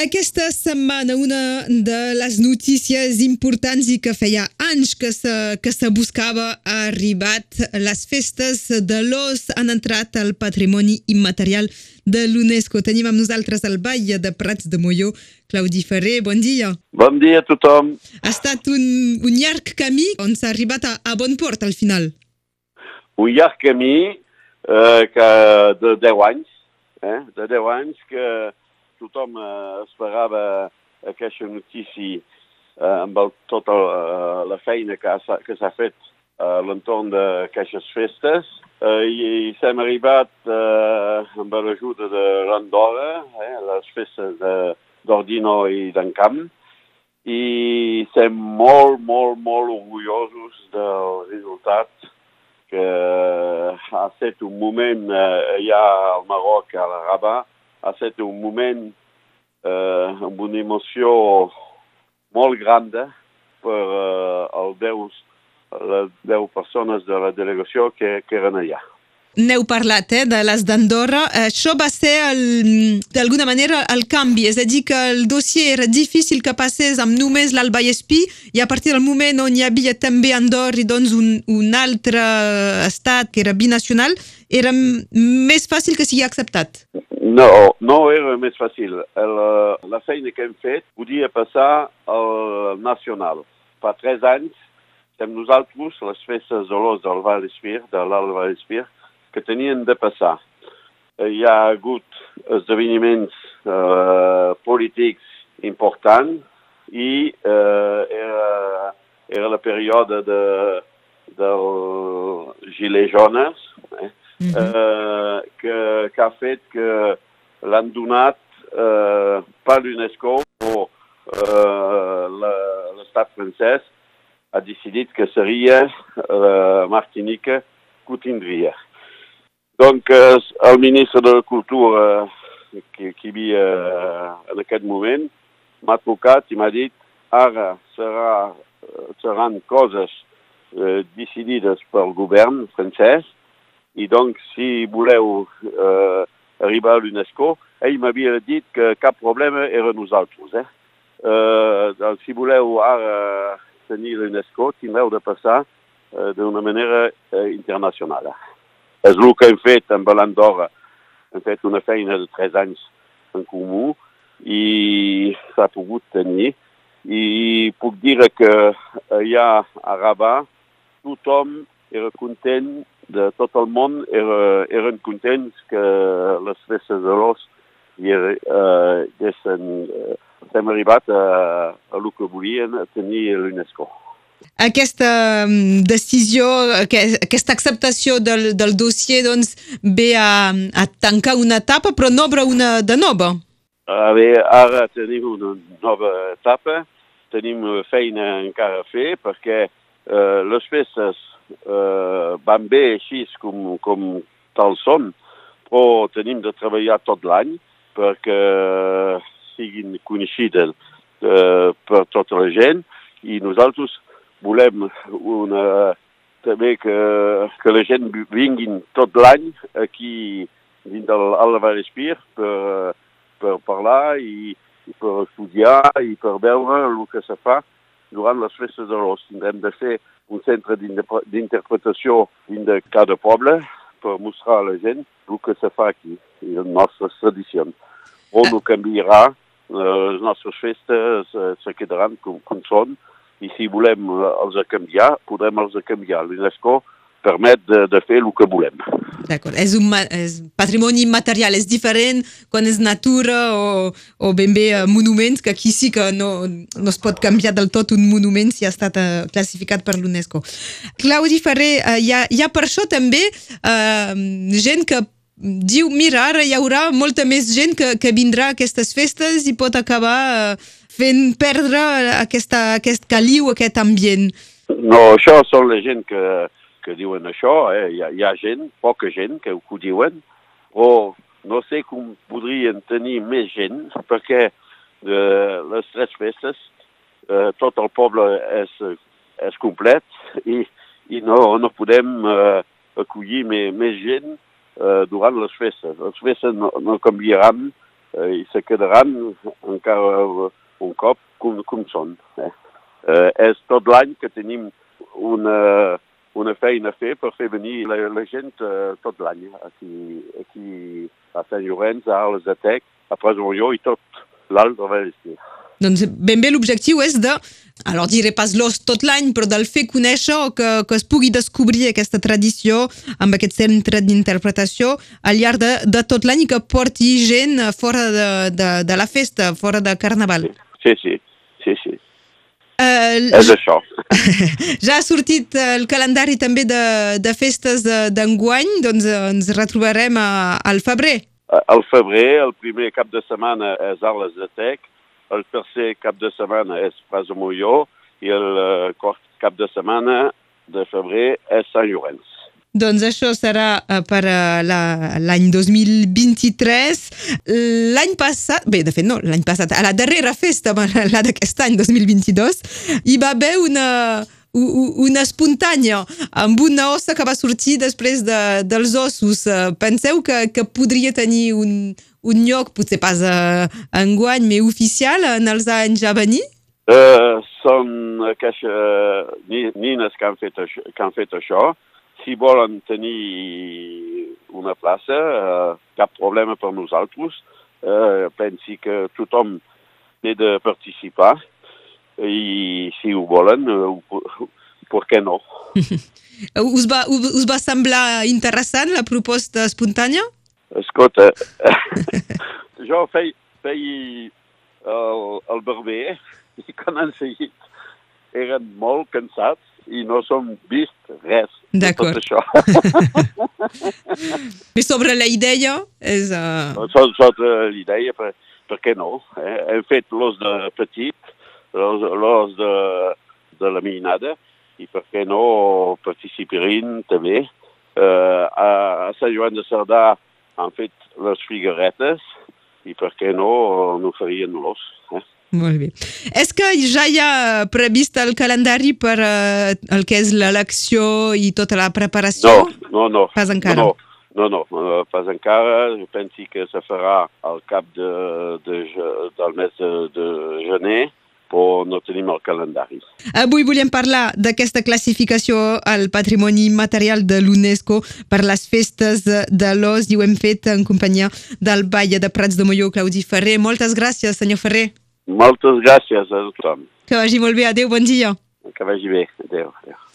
Aquesta setmana una de les notícies importants i que feia anys que se, que se buscava ha arribat. Les festes de l'os han entrat al patrimoni immaterial de l'UNESCO. Tenim amb nosaltres el Ball de Prats de Molló, Claudi Ferrer, bon dia. Bon dia a tothom. Ha estat un, un llarg camí on s'ha arribat a, a bon port al final. Un llarg camí eh, que de 10 anys, eh? de 10 anys que tothom eh, esperava aquesta notícia eh, amb el, tota eh, la feina que, ha, que s'ha fet a l'entorn d'aquestes festes. Eh, i, i s'hem arribat eh, amb l'ajuda de l'Andorra, eh, les festes d'Ordino i d'Encamp, i estem molt, molt, molt orgullosos del resultat que ha estat un moment eh, ja al Marroc, a la Rabat, ha estat un moment eh, amb una emoció molt gran per eh, els 10, les 10 persones de la delegació que, que eren allà. N'heu parlat, eh, de les d'Andorra. Això va ser, d'alguna manera, el canvi. És a dir, que el dossier era difícil que passés amb només l'Alba Espí i a partir del moment on hi havia també Andorra i doncs un, un altre estat que era binacional, era més fàcil que sigui acceptat. No, no era més fàcil. El, la feina que hem fet podia passar al nacional. Fa tres anys estem nosaltres, les festes de l'os del Val d'Espir, de l'Alt Val d'Espir, que tenien de passar. Hi ha hagut esdeveniments eh, polítics importants i eh, era, era la període de, del gilet jones, eh? -hmm. eh, que, que ha fet que l'han donat eh, per l'UNESCO o eh, l'estat francès ha decidit que seria la Martinica que ho tindria. Donc, eh, el ministre de la Cultura que, que hi havia en aquest moment m'ha trucat i m'ha dit ara serà, seran coses eh, decidides pel govern francès i doncs, si voleu eh, arribar a l'UNESCO, ell m'havia dit que cap problema era nosaltres. Eh? Eh, doncs, si voleu ara tenir l'UNESCO, tindreu de passar eh, d'una manera eh, internacional. És el que hem fet amb l'Andorra. Hem fet una feina de tres anys en comú i s'ha pogut tenir. I puc dir que allà a Rabat tothom era content de tot el món era, eren contents que les festes de l'os i eh, eh, hem arribat a, a el que volien, a tenir l'UNESCO. Aquesta mm, decisió, aquesta acceptació del, del dossier doncs, ve a, a tancar una etapa, però no obre una de nova. A veure, ara tenim una nova etapa, tenim feina encara a fer perquè eh, les festes eh, van bé així com, com tal són, però tenim de treballar tot l'any perquè siguin coneixides eh, per tota la gent i nosaltres volem una, també que, que la gent vinguin tot l'any aquí dins de l'Alba Espir per, per parlar i, i per estudiar i per veure el que se fa durant les festes de l'os. Tindrem de fer un centre d'interpretació dins de cada poble per mostrar a la gent el que se fa aquí, i les nostres tradicions. O no canviarà, les nostres festes se quedaran com, com són, i si volem els canviar, podrem els canviar. L'UNESCO permet de, de fer el que volem. D'acord, és un és patrimoni immaterial, és diferent quan és natura o, o ben bé uh, monuments, que aquí sí que no, no es pot canviar del tot un monument si ha estat uh, classificat per l'UNESCO. Claudi Ferrer, uh, hi, ha, hi ha per això també uh, gent que diu, mira, ara hi haurà molta més gent que, que vindrà a aquestes festes i pot acabar uh, fent perdre aquesta, aquest caliu, aquest ambient. No, això són la gent que que diuen això, eh? hi, ha, hi ha gent, poca gent que ho diuen, però no sé com podrien tenir més gent, perquè eh, les tres festes eh, tot el poble és, és complet i, i no, no podem eh, acollir més, més gent eh, durant les festes. Les festes no, no canviaran eh, i se quedaran encara un cop com, com són. Eh? Eh, és tot l'any que tenim una, una feina a fer per fer venir la, la gent eh, tot l'any aquí, aquí a Sant Llorenç, a Arles de Tec, a Presonlló i tot l'alt de València. Doncs ben bé l'objectiu és de, alors diré pas l'os tot l'any, però del fer conèixer o que, que es pugui descobrir aquesta tradició amb aquest centre d'interpretació al llarg de, de tot l'any i que porti gent fora de, de, de la festa, fora de Carnaval. Sí, sí, sí, sí. Uh, És això. ja ha sortit el calendari també de, de festes d'enguany, doncs ens retrobarem a, al febrer. Al febrer, el primer cap de setmana és Arles de Tec, el tercer cap de setmana és Praso Molló i el quart cap de setmana de febrer és Sant Llorenç. Doncs això serà uh, per uh, l'any 2023. L'any passat, bé, de fet no, l'any passat, a la darrera festa, la d'aquest any 2022, hi va haver una, una espontània amb una ossa que va sortir després de, dels ossos. Penseu que, que podria tenir un, un lloc, potser pas a enguany, mais oficial en els anys a venir? Uh, són aquestes nines que han fet això, que han fet això si volen tenir una plaça, eh, cap problema per nosaltres. Eh, pensi que tothom té de participar i si ho volen, eh, per què no? us, va, us va semblar interessant la proposta espontània? Escolta, jo feia fei el, el barber i quan han seguit eren molt cansats i no som vist res de tot això. I sobre la idea és... Uh... Sobre l'idea, per, per què no? Eh? Hem fet l'os de petit, l'os de, de la minada, i per què no participarin també. Uh, a, a Sant Joan de Cerdà han fet les figueretes, i per què no no farien l'os. Eh? Molt bé. És que ja hi ha previst el calendari per uh, el que és l'elecció i tota la preparació? No, no, no. Pas encara? No, no, no, no pas encara. Jo penso que se farà al cap de, de, del mes de, de gener, però no tenim el calendari. Avui volem parlar d'aquesta classificació al patrimoni material de l'UNESCO per les festes de l'os i ho hem fet en companyia del Baia de Prats de Molló, Claudi Ferrer. Moltes gràcies, senyor Ferrer. Moltes gràcies a tothom. Que vagi molt bé. Adéu, bon dia. Que vagi bé. Adéu. adéu.